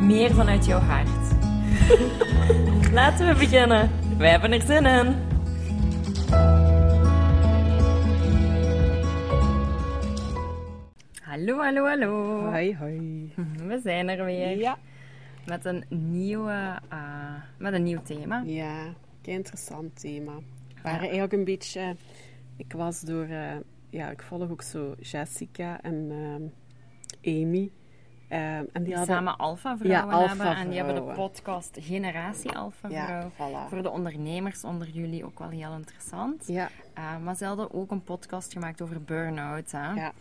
meer vanuit jouw hart. Laten we beginnen. Wij hebben er zin in. Hallo, hallo, hallo. Hoi, hoi. We zijn er weer Ja. met een, nieuwe, eh, met een nieuw thema. Ja, kei interessant thema. We waren eigenlijk een beetje... Ik was door... eh, ja, ik volg ook zo Jessica en ehm, Amy. Ehm, en die hadden... samen Alpha Ja, Vrouwen Alpha hebben. En die hebben de podcast Generatie Alpha Ja, Vrouw. voilà. Voor de ondernemers onder jullie ook wel heel interessant. Ja, Uh, maar ze hadden ook een podcast gemaakt over burn-out. Hè? ja.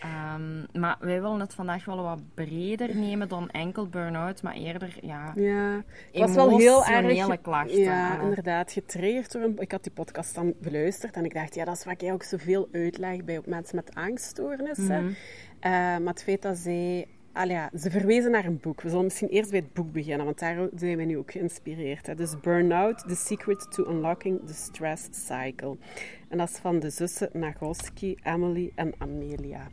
Ehm, maar wij willen het vandaag wel wat breder nemen dan enkel burn-out, maar eerder ja, Ja, het was wel heel erg... Klachten, Ja, inderdaad, getriggerd door een... Ik had die podcast dan beluisterd en ik dacht, ja, dat is wat ik ook zoveel uitleg bij mensen met angststoornissen. Mhm. Eh, maar het feit dat zij... Allee, ja, ze verwezen naar een boek. We zullen misschien eerst bij het boek beginnen, want daar zijn we nu ook geïnspireerd. Hè. Dus Burnout, The Secret to Unlocking the Stress Cycle. En dat is van de zussen Nagoski, Emily en Amelia.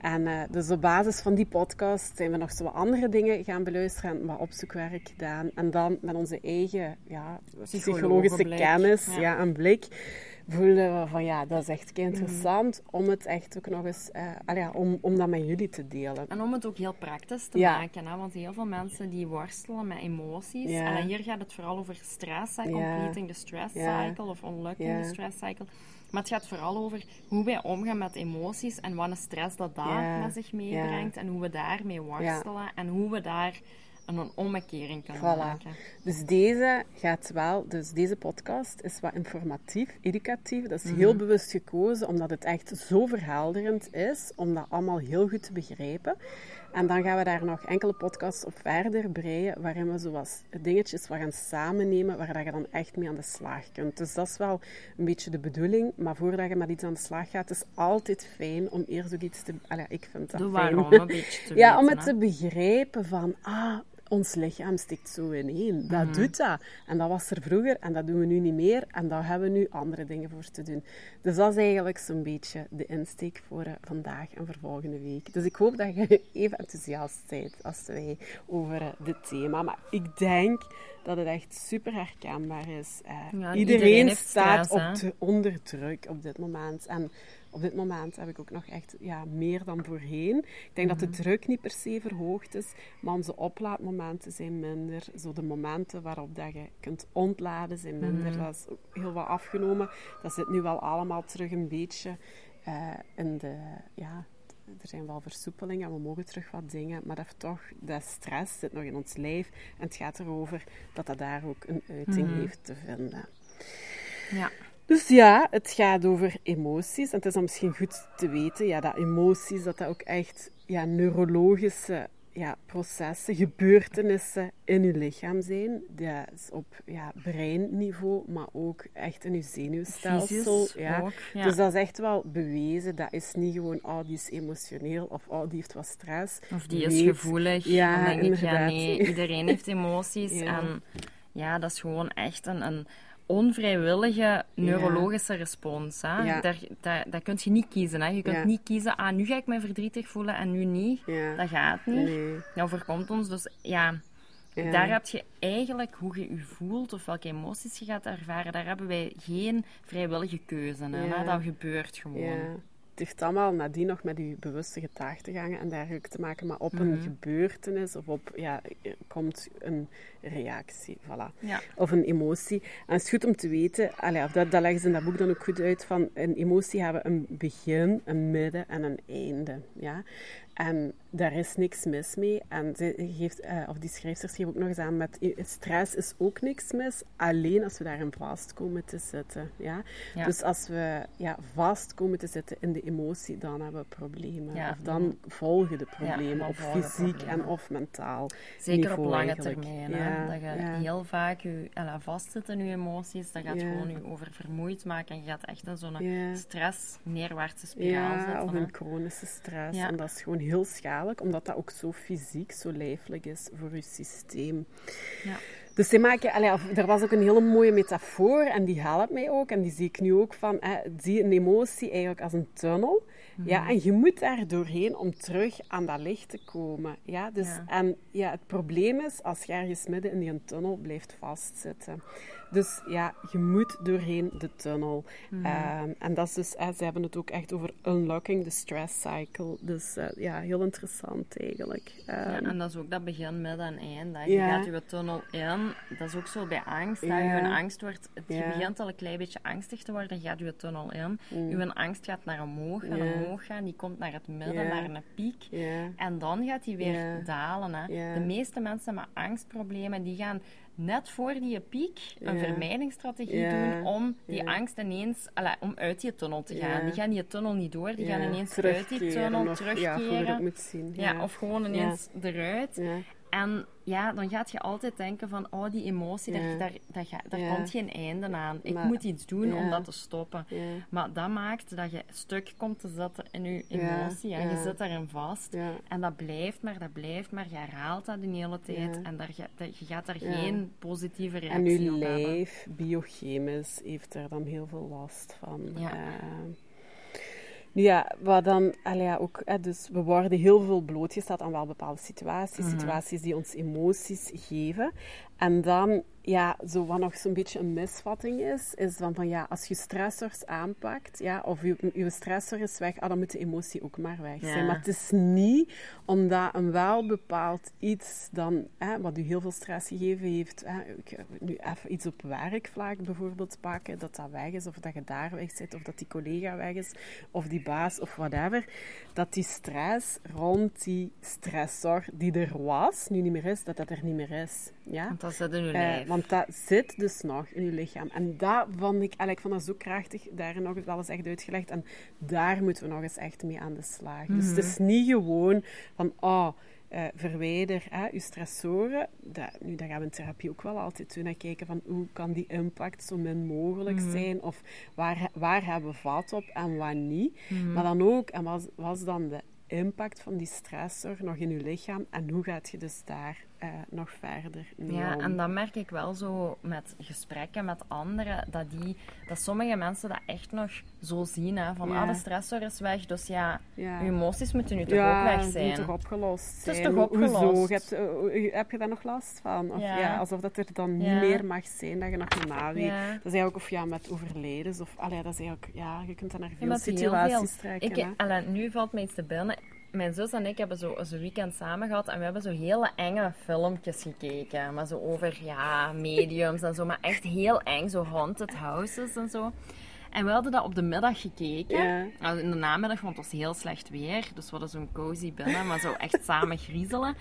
En eh, dus op basis van die podcast zijn we nog zo wat andere dingen gaan beluisteren en wat opzoekwerk gedaan. En dan met onze eigen ja, psychologische blik, kennis ja. ja. en blik voelden we van ja, dat is echt interessant om het echt ook nog eens, allee, ja, om, om dat met jullie te delen. En om het ook heel praktisch te Ja. maken, hè? want heel veel mensen die worstelen met emoties. Ja. En hier gaat het vooral over stress, hè? Completing the stress cycle of unlocking the stress cycle. Maar het gaat vooral over hoe wij omgaan met emoties en wat een stress dat daar met zich meebrengt en hoe we daarmee worstelen en hoe we daar een kunnen Voilà. maken. Dus deze gaat wel, dus deze podcast is wat informatief, educatief. Dat is Mhm. heel bewust gekozen, omdat het echt zo verhelderend is, om dat allemaal heel goed te begrijpen. En dan gaan we daar nog enkele podcasts op verder breien, waarin we zoals dingetjes wat gaan samennemen, waar dat je dan echt mee aan de slag kunt. Dus dat is wel een beetje de bedoeling. Maar voordat je met iets aan de slag gaat, is altijd fijn om eerst ook iets te... Allee, ik vind dat De fijn. waarom een beetje te Ja, om het hè. te begrijpen van, ah, ons lichaam stikt zo ineen. Dat Mhm. doet dat. En dat was er vroeger en dat doen we nu niet meer. En daar hebben we nu andere dingen voor te doen. Dus dat is eigenlijk zo'n beetje de insteek voor eh, vandaag en voor volgende week. Dus ik hoop dat je even enthousiast bent als wij over eh, dit thema. Maar ik denk dat het echt super herkenbaar is. Eh, Ja, iedereen, staat stress, op de, onder druk op dit moment. En op dit moment heb ik ook nog echt ja, meer dan voorheen. Ik denk dat Mhm. de druk niet per se verhoogd is, maar onze oplaadmomenten zijn minder. Zo de momenten waarop dat je kunt ontladen zijn minder. Mhm. Dat is ook heel wat afgenomen. Dat zit nu wel allemaal terug een beetje eh, in de... Ja, er zijn wel versoepelingen en we mogen terug wat dingen, maar dat toch, dat stress zit nog in ons lijf. En het gaat erover dat dat daar ook een uiting Mhm. heeft te vinden. Ja. Dus ja, het gaat over emoties. En het is dan misschien goed te weten ja, dat emoties, dat dat ook echt ja, neurologische ja, processen, gebeurtenissen in je lichaam zijn. Dat is op ja, breinniveau, maar ook echt in je zenuwstelsel. Fysisch ja. ook, ja. Dus dat is echt wel bewezen. Dat is niet gewoon, oh, die is emotioneel of oh, die heeft wat stress. Of die is gevoelig. Ja, dan denk ik, ja, inderdaad. nee, iedereen heeft emoties. En ja, dat is gewoon echt een, een onvrijwillige neurologische respons. Hè? Ja. Daar, daar, dat kun je niet kiezen. Hè? Je kunt Ja. niet kiezen, ah, nu ga ik me verdrietig voelen en nu niet. Dat gaat niet. Nee. Dat overkomt ons. Dus ja, daar heb je eigenlijk hoe je je voelt of welke emoties je gaat ervaren. Daar hebben wij geen vrijwillige keuze. Hè? Dat gebeurt gewoon. Het heeft allemaal nadien nog met je bewuste gedachtegangen en dergelijke te maken, maar op Mhm. een gebeurtenis of op, ja, komt een reactie, voilà. Ja. Of een emotie. En het is goed om te weten, allee, of dat, dat leggen ze in dat boek dan ook goed uit, van een emotie hebben een begin, een midden en een einde. Ja? En daar is niks mis mee. En ze geeft, uh, of die schrijfster schreef ook nog eens aan met stress is ook niks mis, alleen als we daarin vast komen te zitten. Ja? Dus als we ja, vast komen te zitten in de emotie, dan hebben we problemen. of dan volgen de problemen, op fysiek en of mentaal. Zeker op lange termijn. Hè? Dat je heel vaak je, vastzit in je emoties, dat gaat gewoon je oververmoeid maken en je gaat echt in zo'n stress, neerwaartse spiraal zitten. Ja, of een chronische stress. En dat is gewoon heel schadelijk, omdat dat ook zo fysiek, zo lijfelijk is voor je systeem. Ja. Dus ze maken, allee, er was ook een hele mooie metafoor en die helpt mij ook. En die zie ik nu ook van, hè, zie een emotie eigenlijk als een tunnel. Ja, mhm. en je moet daar doorheen om terug aan dat licht te komen. Ja, dus, En ja, het probleem is, als je ergens midden in die tunnel blijft vastzitten. Dus ja, je moet doorheen de tunnel. Mhm. Ehm, en dat is dus, ze hebben het ook echt over unlocking the stress cycle. Dus uh, ja, heel interessant eigenlijk. ja, ehm, en dat is ook dat begin, midden en eind. Je gaat je tunnel in. Dat is ook zo bij angst. Ja. Je angst wordt, je begint al een klein beetje angstig te worden, je gaat je tunnel in. Mm. Je angst gaat naar omhoog, naar omhoog gaan. Die komt naar het midden, naar een piek. En dan gaat die weer dalen. Hè. De meeste mensen met angstproblemen, die gaan net voor die piek een vermijdingsstrategie doen om die angst ineens alla, om uit die tunnel te gaan. Die gaan die tunnel niet door, die gaan ineens uit die tunnel of, terugkeren. Ja, of gewoon ineens eruit. En ja, dan gaat je altijd denken van, oh, die emotie, daar, daar, daar, daar komt geen einde aan. Ik moet iets doen om dat te stoppen. Maar dat maakt dat je stuk komt te zetten in je emotie. En je zit daarin vast. En dat blijft maar, dat blijft maar. Je herhaalt dat de hele tijd. En daar, je gaat daar geen positieve reactie op hebben. En je lijf, biochemisch, heeft er dan heel veel last van. Ja. Uh, ja, wat dan, ja, ook, hè, dus we worden heel veel blootgesteld aan wel bepaalde situaties, mhm. situaties die ons emoties geven. En dan ja, zo wat nog zo'n beetje een misvatting is, is van, van ja, als je stressors aanpakt, ja, of je, je stressor is weg, ah, dan moet de emotie ook maar weg zijn. Maar het is niet omdat een wel bepaald iets dan, hè, wat u heel veel stress gegeven heeft, hè, nu even iets op werkvlak bijvoorbeeld pakken, dat dat weg is, of dat je daar weg zit, of dat die collega weg is, of die baas, of whatever, dat die stress rond die stressor die er was, nu niet meer is, dat dat er niet meer is. Ja? Want dat zit in je lijf. Want dat zit dus nog in je lichaam. En dat vond ik, ik vond dat zo krachtig, daar nog wel eens echt uitgelegd. En daar moeten we nog eens echt mee aan de slag. Dus het is mhm. niet gewoon van, oh, uh, verwijder hè, je stressoren. Dat, nu, daar gaan we in therapie ook wel altijd doen. Kijken van hoe kan die impact zo min mogelijk mhm. zijn. Of waar, waar hebben we vat op en waar niet. Mhm. Maar dan ook, en wat was dan de impact van die stressor nog in je lichaam? En hoe gaat je dus daar uh, nog verder. Ja, en dat merk ik wel zo met gesprekken met anderen, dat, die, dat sommige mensen dat echt nog zo zien, hè, van ah, de stressor is weg, dus ja, ja. je emoties moeten nu toch ook weg zijn. Ja, toch opgelost zijn. Het is toch opgelost? Hoezo? Heb, uh, heb je daar nog last van? Of, ja. alsof dat er dan niet meer mag zijn, dat je nog een naweegt. Dat is eigenlijk of ja, met overledens, of allee, dat is eigenlijk, ja, je kunt dan naar veel situaties trekken. Ik, allee, nu valt mij iets te binnen mijn zus en ik hebben zo een weekend samen gehad en we hebben zo hele enge filmpjes gekeken. Maar zo over, ja, mediums en zo. Maar echt heel eng, zo haunted houses en zo. En we hadden dat op de middag gekeken. Ja. In de namiddag, want het was heel slecht weer. Dus we hadden zo'n cozy binnen, maar zo echt samen griezelen.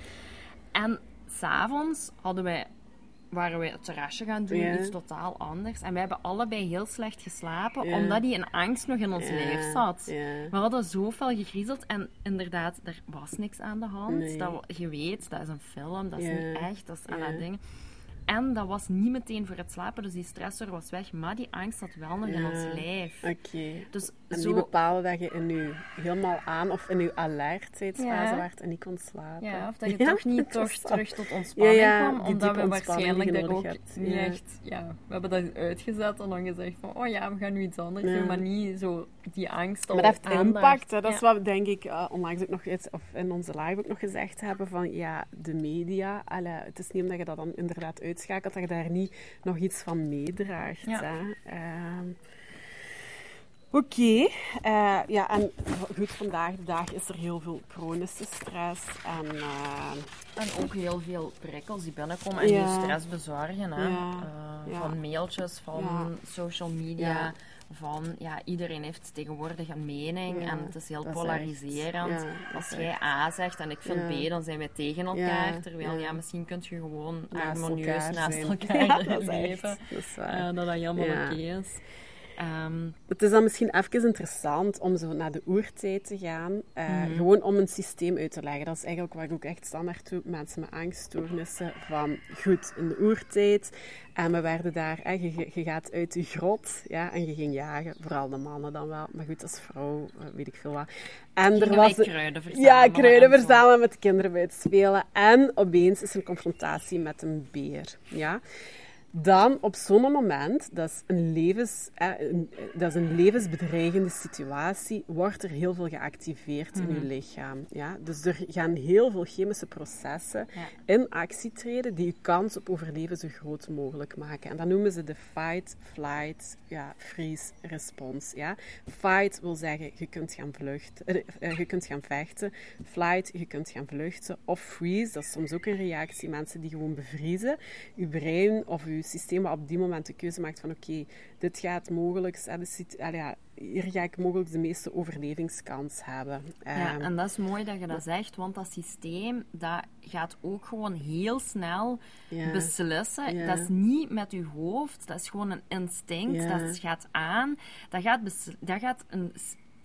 En s'avonds hadden wij waren we het terrasje gaan doen, iets totaal anders. En we hebben allebei heel slecht geslapen, omdat die een angst nog in ons lijf zat. We hadden zoveel gegriezeld en inderdaad, er was niks aan de hand. Dat, je weet, dat is een film, dat is niet echt, dat is allerlei dingen. En dat was niet meteen voor het slapen, dus die stressor was weg. Maar die angst zat wel nog in ons lijf. Oké. Dus en zo... die bepaalde dat je in je helemaal aan of in je alertheidsfase ja. werd en niet kon slapen. Ja, of dat je toch niet toch terug tot ontspanning kwam, omdat we waarschijnlijk daar ook niet echt... Ja, we hebben dat uitgezet en dan gezegd van, oh ja, we gaan nu iets anders doen, maar niet zo die angst Maar dat heeft impact, Dat is wat denk ik uh, onlangs ook nog iets, of in onze live ook nog gezegd hebben, van ja, de media, het is niet omdat je dat dan inderdaad uit uitschakelt, dat je daar niet nog iets van meedraagt. Ja. Ehm, oké, eh, ja, en goed, vandaag de dag is er heel veel chronische stress en, uh, en ook heel veel prikkels die binnenkomen en die stress bezorgen. Hè? Uh, van mailtjes, van social media, van, ja, iedereen heeft tegenwoordig een mening en het is heel polariserend. Als jij A zegt en ik vind B, dan zijn wij tegen elkaar. Terwijl, ja, misschien kun je gewoon harmonieus naast elkaar leven. Dat, is waar. dat dat helemaal oké is. Ehm, het is dan misschien even interessant om zo naar de oertijd te gaan. Uh, Gewoon om een systeem uit te leggen. Dat is eigenlijk waar ik ook echt standaard doe. Mensen met angststoornissen. Van goed, in de oertijd. En we werden daar, eh, je, je, gaat uit de grot ja, en je ging jagen. Vooral de mannen dan wel. Maar goed, als vrouw eh, weet ik veel wat. En er was kruiden verzamelen. Ja, kruiden verzamelen met de kinderen bij het spelen. En opeens is er een confrontatie met een beer. Ja. Dan op zo'n moment, dat is, een levens, dat is een levensbedreigende situatie, wordt er heel veel geactiveerd in je mhm. lichaam. Ja? Dus er gaan heel veel chemische processen in actie treden die je kans op overleven zo groot mogelijk maken. En dat noemen ze de fight, flight, ja, freeze response. Ja? Fight wil zeggen, je kunt gaan vluchten, eh, eh, je kunt gaan vechten. Flight, je kunt gaan vluchten. Of freeze, dat is soms ook een reactie. Mensen die gewoon bevriezen. Je brein of je systeem wat op die moment de keuze maakt van oké, dit gaat mogelijk, ja, hier ga ik mogelijk de meeste overlevingskans hebben. Ja, ehm, en dat is mooi dat je dat zegt, want dat systeem dat gaat ook gewoon heel snel beslissen. Dat is niet met je hoofd, dat is gewoon een instinct, dat gaat aan. Dat gaat, dat gaat een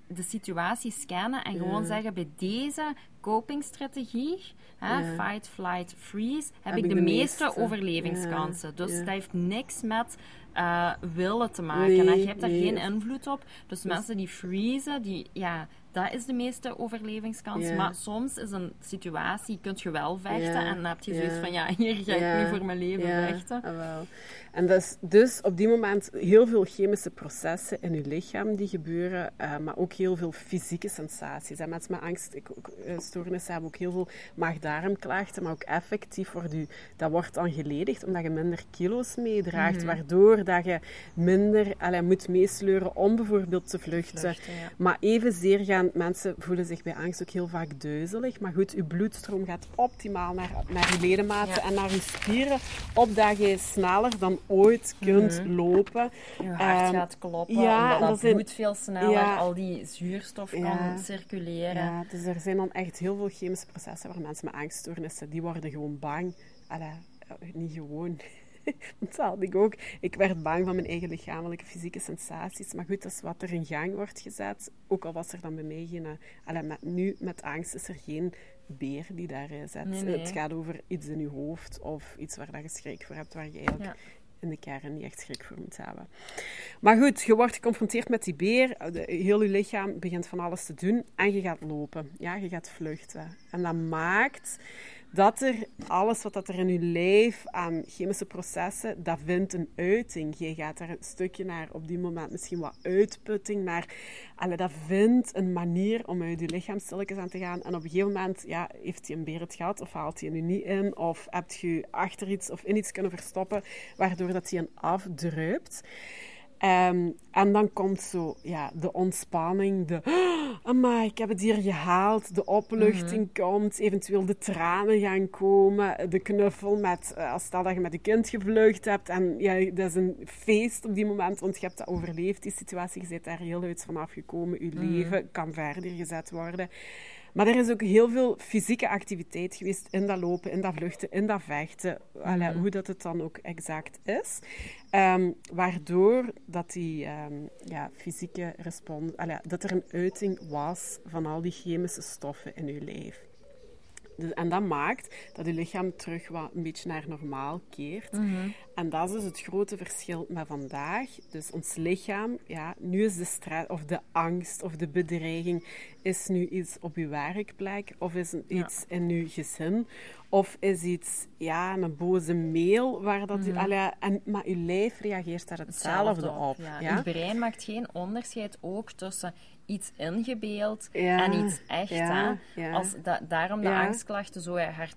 de situatie scannen en gewoon zeggen bij deze copingstrategie, hè, fight, flight, freeze, heb, ik de, meeste, overlevingskansen. Dus dat heeft niks met uh, willen te maken. Nee, je hebt daar geen invloed op. Dus, dus, mensen die freezen, die, ja, dat is de meeste overlevingskans. Maar soms is een situatie, kun je wel vechten en dan heb je zoiets van, ja, hier ga ik nu voor mijn leven vechten. Ah, en is dus op die moment heel veel chemische processen in je lichaam die gebeuren, uh, maar ook heel veel fysieke sensaties. En mensen met angststoornissen hebben ook heel veel maag-darmklachten, maar ook effectief wordt u, dat wordt dan geledigd omdat je minder kilo's meedraagt, mhm. waardoor dat je minder allez, moet meesleuren om bijvoorbeeld te vluchten. vluchten ja. Maar evenzeer gaan mensen voelen zich bij angst ook heel vaak duizelig. Maar goed, je bloedstroom gaat optimaal naar, naar je ledematen en naar je spieren, opdat je sneller dan ooit kunt mhm. lopen. Je hart um, gaat kloppen, ja, omdat het bloed veel sneller al die zuurstof kan circuleren. Ja, dus er zijn dan echt heel veel chemische processen waar mensen met angststoornissen, die worden gewoon bang. Allee, eh, niet gewoon. dat had ik ook. Ik werd bang van mijn eigen lichamelijke, fysieke sensaties. Maar goed, dat is wat er in gang wordt gezet. Ook al was er dan bij mij geen... Allee, met, nu, met angst is er geen beer die daar zit. Het gaat over iets in je hoofd of iets waar je schrik voor hebt, waar je eigenlijk in de kern niet echt schrik voor moet hebben. Maar goed, je wordt geconfronteerd met die beer. Heel je lichaam begint van alles te doen en je gaat lopen. Ja, je gaat vluchten. En dat maakt dat er alles wat dat er in je lijf aan chemische processen, dat vindt een uiting. Je gaat daar een stukje naar, op die moment misschien wat uitputting, maar alle, dat vindt een manier om uit je lichaam stilletjes aan te gaan. En op een gegeven moment ja, heeft hij een beer gehad, of haalt hij nu niet in, of heb je achter iets of in iets kunnen verstoppen, waardoor dat hij een afdruipt. Um, en dan komt zo ja, de ontspanning, de oh, ik heb het hier gehaald, de opluchting mhm. komt, eventueel de tranen gaan komen, de knuffel met, uh, als stel dat je met een kind gevlucht hebt en ja, dat is een feest op die moment, want je hebt dat overleefd, die situatie, je bent daar heel uit vanaf gekomen, je mhm. leven kan verder gezet worden. Maar er is ook heel veel fysieke activiteit geweest in dat lopen, in dat vluchten, in dat vechten. Mm hoe dat het dan ook exact is. Um, waardoor dat die um, ja, fysieke respons... dat er een uiting was van al die chemische stoffen in je lijf. Dus, en dat maakt dat je lichaam terug wat een beetje naar normaal keert. Mhm. En dat is dus het grote verschil met vandaag. Dus ons lichaam, ja, nu is de stress of de angst of de bedreiging is nu iets op je werkplek of is iets in je gezin of is iets, ja, een boze mail waar dat... Mm en, maar je lijf reageert daar hetzelfde, op. Ja. Je brein maakt geen onderscheid ook tussen iets ingebeeld en iets echt. Ja, Als daarom de angstklachten zo hard,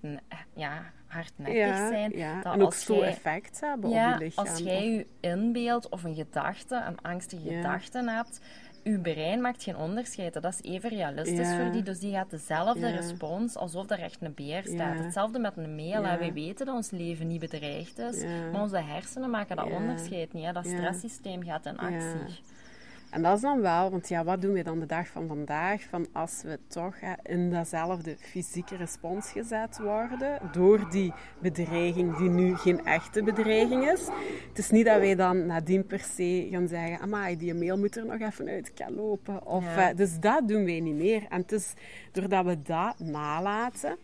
ja, hardnekkig zijn. Dat en ook effect hebben op je lichaam. Als jij je inbeeldt of een gedachte, een angstige gedachte hebt, je brein maakt geen onderscheid. Dat is even realistisch voor die. Dus die gaat dezelfde respons alsof er echt een beer staat. Hetzelfde met een mail. Ja. Wij weten dat ons leven niet bedreigd is. Maar onze hersenen maken dat onderscheid niet. Hè. Dat stresssysteem gaat in actie. En dat is dan wel, want ja, wat doen we dan de dag van vandaag? Van als we toch in datzelfde fysieke respons gezet worden door die bedreiging die nu geen echte bedreiging is. Het is niet dat wij dan nadien per se gaan zeggen, amai, die mail moet er nog even uit kan lopen. Of, eh, dus dat doen wij niet meer. En het is doordat we dat nalaten,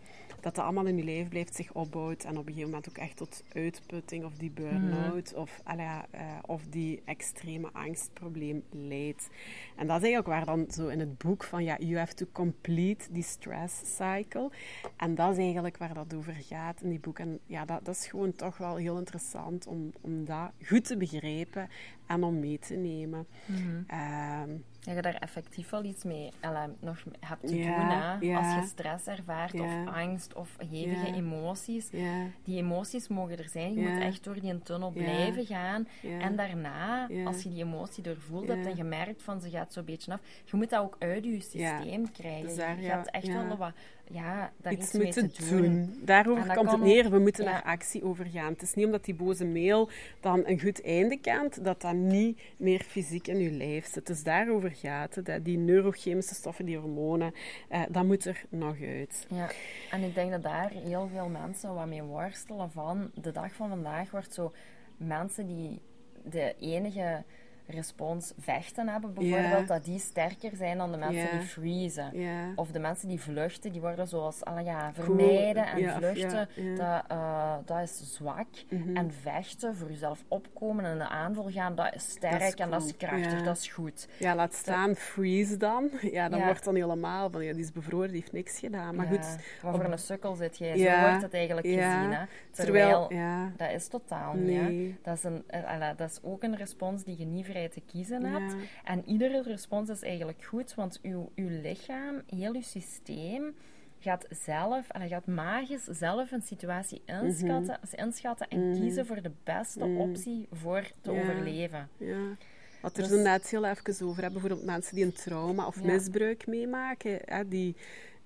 dat dat allemaal in je leven blijft, zich opbouwt en op een gegeven moment ook echt tot uitputting of die burn-out mm. of, uh, of die extreme angstprobleem leidt. En dat is eigenlijk waar dan zo in het boek van ja, you have to complete the stress cycle. En dat is eigenlijk waar dat over gaat in die boek. En ja, dat, dat is gewoon toch wel heel interessant om, om dat goed te begrijpen en om mee te nemen. Mm dat je daar effectief wel iets mee nog hebt te doen. Hè? Als je stress ervaart of angst of hevige emoties. Die emoties mogen er zijn. Je moet echt door die tunnel blijven gaan. En daarna, als je die emotie doorvoelt hebt en je merkt van ze gaat zo'n beetje af, je moet dat ook uit je systeem krijgen. Dus daar, je hebt echt wel wat ja, daar iets, mee te doen. Daarover komt het neer. We moeten naar actie overgaan. Het is niet omdat die boze mail dan een goed einde kent, dat dat niet meer fysiek in je lijf zit. Dus daarover gaat het. Hè. Die neurochemische stoffen, die hormonen, eh, dat moet er nog uit. Ja, en ik denk dat daar heel veel mensen wat mee worstelen van de dag van vandaag wordt zo mensen die de enige respons vechten hebben, bijvoorbeeld, dat die sterker zijn dan de mensen die freezen. Of de mensen die vluchten, die worden zoals alle ja, vermijden en vluchten. Dat, uh, dat is zwak. Mhm. En vechten, voor jezelf opkomen en de aanval gaan, dat is sterk en dat is krachtig, dat is goed. Ja, laat staan, freeze dan. Ja, dan wordt dan helemaal van, ja, die is bevroren, die heeft niks gedaan. Maar goed. Wat voor een sukkel zit jij? Zo wordt het eigenlijk gezien. Hè? Terwijl, dat is totaal niet. Dat, is een, uh, dat is ook een respons die je niet te kiezen hebt. En iedere respons is eigenlijk goed, want uw, uw lichaam, heel uw systeem gaat zelf, en gaat magisch zelf een situatie mhm. inschatten, inschatten en mhm. kiezen voor de beste mhm. optie voor te overleven. Ja. Wat er dus, zo net heel even over hebben, bijvoorbeeld mensen die een trauma of misbruik meemaken, hè, die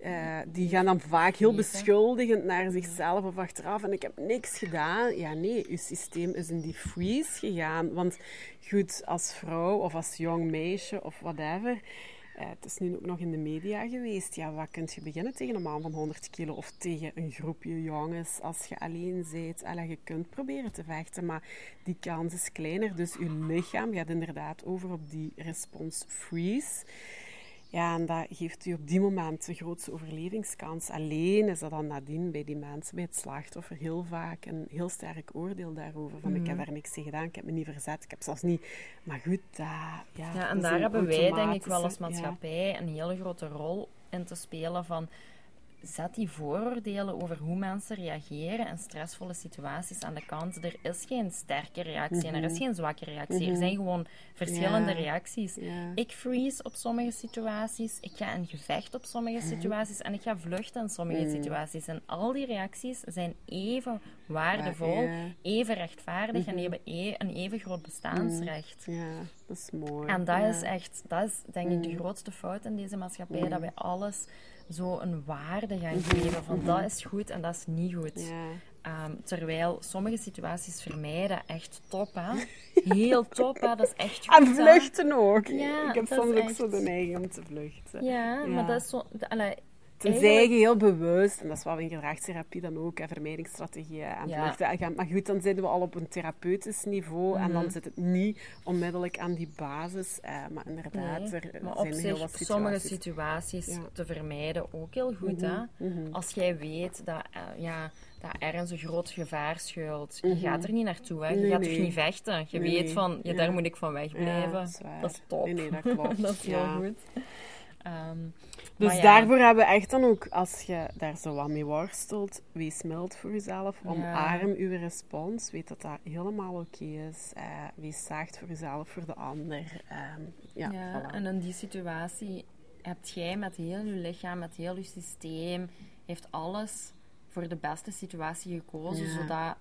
uh, die gaan dan vaak heel beschuldigend naar zichzelf of achteraf. En ik heb niks gedaan. Ja, nee, je systeem is in die freeze gegaan. Want goed, als vrouw of als jong meisje of whatever. Uh, het is nu ook nog in de media geweest. Ja, wat kun je beginnen tegen een man van 100 kilo of tegen een groepje jongens als je alleen bent? Alla, je kunt proberen te vechten, maar die kans is kleiner. Dus je lichaam gaat inderdaad over op die respons freeze. Ja, en dat geeft u op die moment de grootste overlevingskans. Alleen is dat dan nadien bij die mensen, bij het slachtoffer, heel vaak een heel sterk oordeel daarover. Van ik heb mhm. daar niks tegen gedaan, ik heb me niet verzet, ik heb zelfs niet... Maar goed, dat, ja, ja En daar hebben wij denk ik wel als maatschappij een hele grote rol in te spelen van zet die vooroordelen over hoe mensen reageren in stressvolle situaties aan de kant. Er is geen sterke reactie en er is mhm. geen zwakke reactie. Er mhm. zijn gewoon verschillende reacties. Ik freeze op sommige situaties, ik ga in gevecht op sommige mhm. situaties en ik ga vluchten in sommige situaties. En al die reacties zijn even waardevol, even rechtvaardig en hebben e- een even groot bestaansrecht. Ja, dat is mooi. En dat is echt, dat is denk ik de grootste fout in deze maatschappij, dat wij alles zo een waarde gaan geven van dat is goed en dat is niet goed. Ja. Ehm, terwijl sommige situaties vermijden echt top, hè? Heel top, hè? Dat is echt goed. En vluchten ook. Ja, ik heb soms ook zo de neiging om te vluchten. Ja, maar dat is zo... Allee, Tenzij je heel bewust, en dat is wel in gedragstherapie dan ook, vermijdingsstrategieën en vluchten. Maar goed, dan zitten we al op een therapeutisch niveau en dan mhm. zit het niet onmiddellijk aan die basis. Eh, maar inderdaad, er maar zijn heel wat situaties. sommige situaties te vermijden ook heel goed. hè? Mhm, mhm. Als jij weet dat, uh, ja, dat ergens een groot gevaar schuilt, je gaat er niet naartoe. Hè? Je gaat er niet vechten. Je weet van, ja, daar moet ik van wegblijven. dat, is dat, is top. Dat klopt. dat is heel goed. Um, dus daarvoor hebben we echt dan ook, als je daar zo wat mee worstelt, wees mild voor jezelf, omarm je respons, weet dat dat helemaal oké is, uh, wees zacht voor jezelf, voor de ander. Ehm, ja, ja en in die situatie hebt jij met heel je lichaam, met heel je systeem, heeft alles voor de beste situatie gekozen, zodat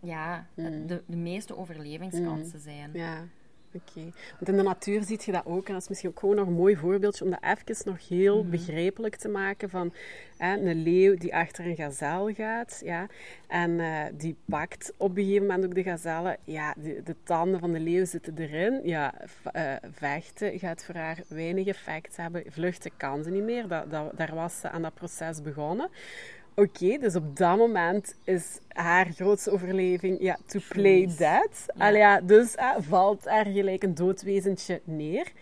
ja, mm. de, de meeste overlevingskansen mm. zijn. Ja. Oké. Want in de natuur zie je dat ook. En dat is misschien ook gewoon nog een mooi voorbeeldje om dat even nog heel mm begrijpelijk te maken. Van hè, een leeuw die achter een gazel gaat. Ja, en uh, die pakt op een gegeven moment ook de gazelle. Ja, de, de tanden van de leeuw zitten erin. Ja, uh, vechten gaat voor haar weinig effect hebben. Vluchten kan ze niet meer. Dat, dat, daar was ze aan dat proces begonnen. Oké, dus op dat moment is haar grootste overleving ja, to play dead. Ja. ja dus valt er gelijk een doodwezentje neer.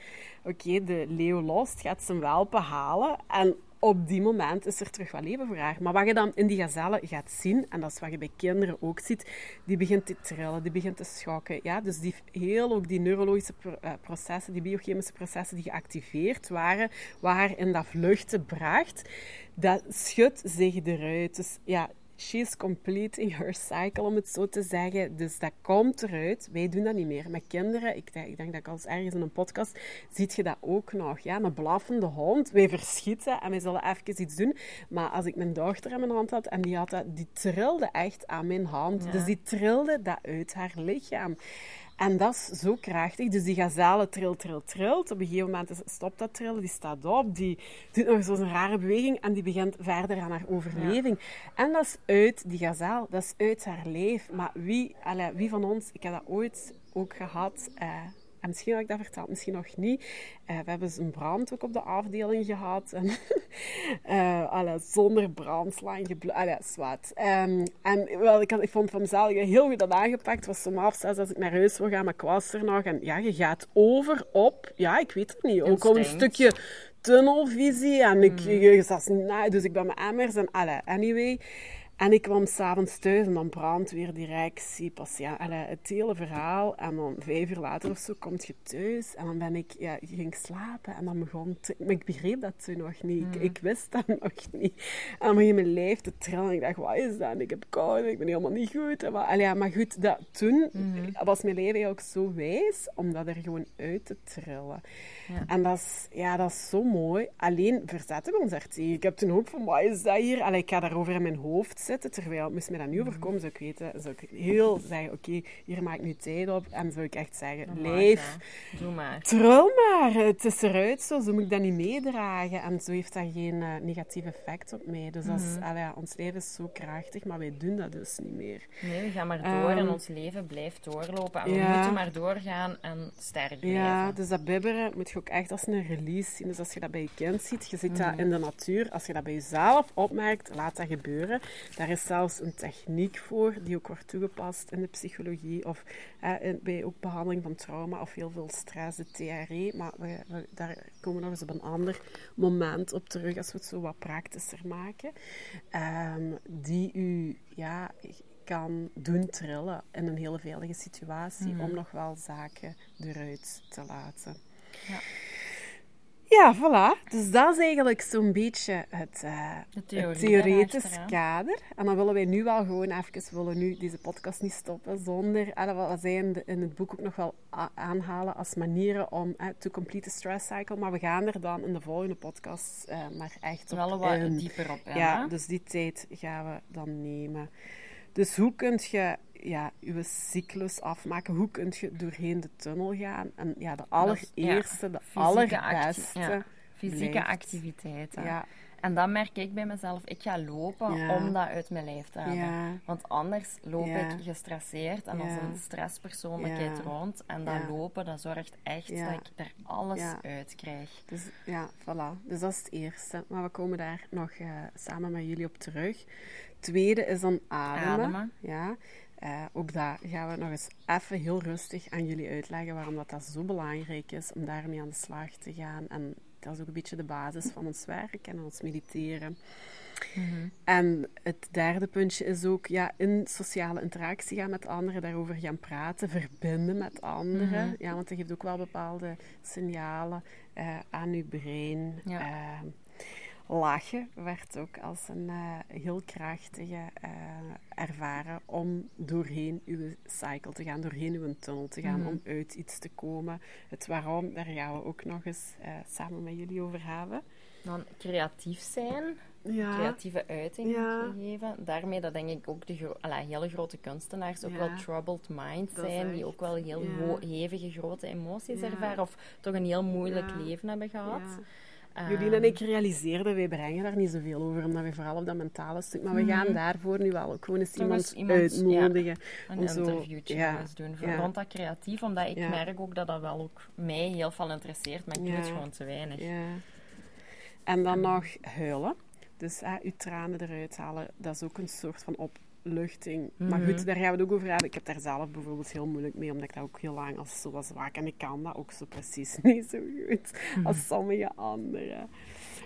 Oké, de leeuw lost, gaat ze hem wel behalen. En op die moment is er terug wat leven voor haar. Maar wat je dan in die gazelle gaat zien, en dat is wat je bij kinderen ook ziet, die begint te trillen, die begint te schokken. Ja? Dus die, heel ook die neurologische eh, processen, die biochemische processen die geactiveerd waren, wat haar in dat vluchten bracht, dat schudt zich eruit. Dus ja, she's completing her cycle, om het zo te zeggen. Dus dat komt eruit. Wij doen dat niet meer. Met kinderen, ik denk, ik denk dat ik als ergens in een podcast, ziet je dat ook nog. Ja, een blaffende hond. Wij verschieten en wij zullen even iets doen. Maar als ik mijn dochter in mijn hand had en die, had dat, die trilde echt aan mijn hand. Dus die trilde dat uit haar lichaam. En dat is zo krachtig. Dus die gazelle trilt, trilt, trilt. Op een gegeven moment stopt dat trillen, die staat op, die doet nog zo'n rare beweging en die begint verder aan haar overleving. En dat is uit die gazelle, dat is uit haar leef. Maar wie, allez, wie van ons, ik heb dat ooit ook gehad, eh, en misschien heb ik dat verteld, misschien nog niet. Uh, we hebben een brand ook op de afdeling gehad. En, uh, zonder brandslang gebloed. zwart. Um, en wel, ik, had, ik vond van mezelf heel goed dat aangepakt. Het was zo afzet als ik naar huis wil gaan, maar ik was er nog. En ja, je gaat over op, ja, ik weet het niet, ook al een stukje tunnelvisie. En ik, mm. je, je, dus ik ben mijn emmers en alle. Anyway. En ik kwam s'avonds thuis en dan brandweer, directie, patiënt, het hele verhaal. En dan vijf uur later of zo kom je thuis en dan ben ik, ja, ging slapen en dan begon te, maar ik begreep dat toen nog niet. Ik, ik, wist dat nog niet. En dan begon mijn lijf te trillen en ik dacht, wat is dat? En ik heb kou ik ben helemaal niet goed. En maar, ja, maar goed, dat, toen mm. was mijn leven ook zo wijs om dat er gewoon uit te trillen. Ja. En dat is, ja, dat is zo mooi. Alleen verzetten we ons er tegen. Ik heb toen ook van, wat is dat hier? Allee, ik ga daarover in mijn hoofd zitten. Terwijl, moest mij dat nu overkomen, zou ik weten, zou ik heel zeggen, oké, hier maak ik nu tijd op. En zou ik echt zeggen, leef, doe maar. Trul maar. Het is eruit zo, zo moet ik dat niet meedragen. En zo heeft dat geen uh, negatief effect op mij. Dus als, mm allee, ons leven is zo krachtig, maar wij doen dat dus niet meer. Nee, we gaan maar door en ehm, ons leven blijft doorlopen. En we moeten maar doorgaan en sterk blijven. Ja, dus dat bibberen moet je ook echt als een release zien. Dus als je dat bij je kind ziet, je ziet dat mhm. in de natuur. Als je dat bij jezelf opmerkt, laat dat gebeuren. Daar is zelfs een techniek voor die ook wordt toegepast in de psychologie of bij ook behandeling van trauma of heel veel stress, de TRE. Maar we, daar komen we nog eens op een ander moment op terug als we het zo wat praktischer maken. Um, die u ja, kan doen trillen in een hele veilige situatie mhm. om nog wel zaken eruit te laten. Ja. Ja, voilà. Dus dat is eigenlijk zo'n beetje het, uh, het theoretisch kader. En dan willen wij nu wel gewoon even, we willen nu deze podcast niet stoppen zonder, en wat zij in, in, het boek ook nog wel aanhalen als manieren om uh, to complete the stress cycle. Maar we gaan er dan in de volgende podcast uh, maar echt op Wel wat dieper op. ja, dus die tijd gaan we dan nemen. Dus hoe kun je ja, je cyclus afmaken? Hoe kun je doorheen de tunnel gaan? En ja, de allereerste, de allerbeste... Fysieke activiteiten. Ja. En dan merk ik bij mezelf, ik ga lopen om dat uit mijn lijf te halen. Want anders loop ik gestresseerd en als een stresspersoonlijkheid rond. En dat lopen, dat zorgt echt dat ik er alles uit krijg. Dus ja, voilà. Dus dat is het eerste. Maar we komen daar nog uh, samen met jullie op terug tweede is dan ademen. Ja. Uh, ook daar gaan we nog eens even heel rustig aan jullie uitleggen waarom dat, dat zo belangrijk is om daarmee aan de slag te gaan. En dat is ook een beetje de basis van ons werk en ons mediteren. Mhm. En het derde puntje is ook ja, in sociale interactie gaan met anderen, daarover gaan praten, verbinden met anderen. Mhm. Ja, want dat geeft ook wel bepaalde signalen uh, aan uw brein. Ja. Uh, lachen werd ook als een uh, heel krachtige uh, ervaren om doorheen uw cycle te gaan, doorheen uw tunnel te gaan, mm. om uit iets te komen. Het waarom, daar gaan we ook nog eens uh, samen met jullie over hebben. Dan creatief zijn. Ja. Creatieve uiting geven. Daarmee dat denk ik ook de gro hele grote kunstenaars ook wel troubled minds zijn. Die ook wel heel hevige grote emoties ervaren. Of toch een heel moeilijk leven hebben gehad. Jullie en ik realiseerden, wij brengen daar niet zoveel over, omdat we vooral op dat mentale stuk... Maar we gaan mhm. daarvoor nu wel ook gewoon eens iemand, iemand uitnodigen. Ja, een interviewtje ja, eens doen voor rond dat creatief, omdat ik merk ook dat dat wel ook mij heel veel interesseert, maar ik doe het gewoon te weinig. En dan nog huilen. Dus hè, uw tranen eruit halen, dat is ook een soort van op luchting. Maar goed, mhm. daar gaan we het ook over hebben. Ik heb daar zelf bijvoorbeeld heel moeilijk mee, omdat ik dat ook heel lang als zo was waak. En ik kan dat ook zo precies niet zo goed mhm. als sommige anderen.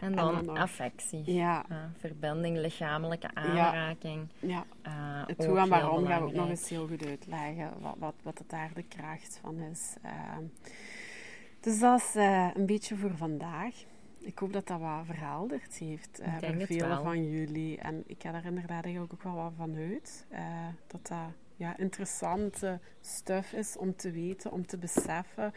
En dan, affectie. Ja. verbinding, lichamelijke aanraking. Ja. Uh, het hoe en waarom gaan we ook nog eens heel goed uitleggen. Wat, wat, wat het daar de kracht van is. Uh, dus dat is uh, een beetje voor vandaag. Ik hoop dat dat wat verhelderd heeft uh, voor velen van jullie. En ik ga daar inderdaad eigenlijk ook wel wat van uit. Uh, dat dat ja, interessante stuff is om te weten, om te beseffen.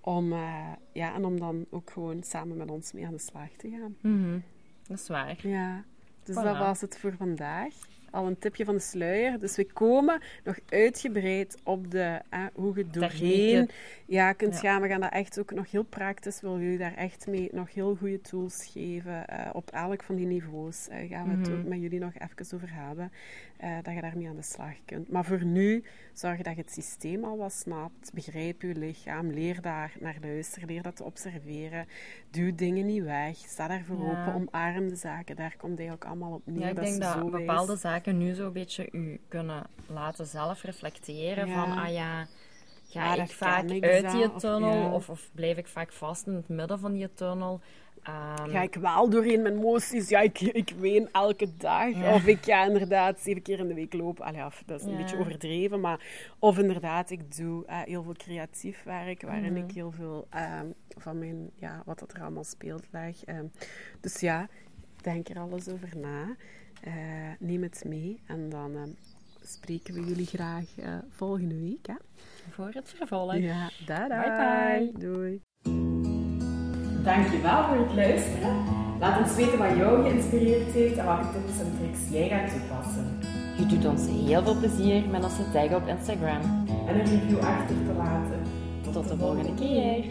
Om, uh, ja, en om dan ook gewoon samen met ons mee aan de slag te gaan. Mm -hmm. Dat is waar. Ja, dus dat was het voor vandaag al een tipje van de sluier. Dus we komen nog uitgebreid op de, hoe je doorheen ja, kunt gaan. We gaan dat echt ook nog heel praktisch, wil jullie daar echt mee nog heel goede tools geven. Uh, op elk van die niveaus uh, gaan we het mhm. ook met jullie nog even over hebben. Uh, dat je daarmee aan de slag kunt. Maar voor nu, zorg dat je het systeem al wat snapt. Begrijp je lichaam. Leer daar naar luisteren. Leer dat te observeren. Doe dingen niet weg. Sta daarvoor ja. open. Omarm de zaken. Daar komt eigenlijk allemaal op neer. Ja, ik dat denk dat bepaalde zaken nu zo'n beetje u kunnen laten zelf reflecteren. Van, ah ja ga ik vaak uit die tunnel of, of, blijf ik vaak vast in het midden van die tunnel? Um, ga ik wel doorheen mijn emoties? Ja, ik, ik ween elke dag. Of ik ga inderdaad zeven keer in de week lopen. Allee, af, dat is een beetje overdreven. Maar, of inderdaad, ik doe uh, heel veel creatief werk, waarin ik mhm. heel veel um, van mijn, ja, wat er allemaal speelt leg. Um, dus ja, denk er alles over na. Uh, neem het mee en dan spreken we jullie graag uh, volgende week. Hè? Voor het vervolg. Ja, dada. Bye bye. Doei. Dankjewel voor het luisteren. Laat ons weten wat jou geïnspireerd heeft en welke tips en tricks jij gaat toepassen. Je doet ons heel veel plezier met ons te taggen op Instagram. En een review achter te laten. Tot, Tot de volgende keer.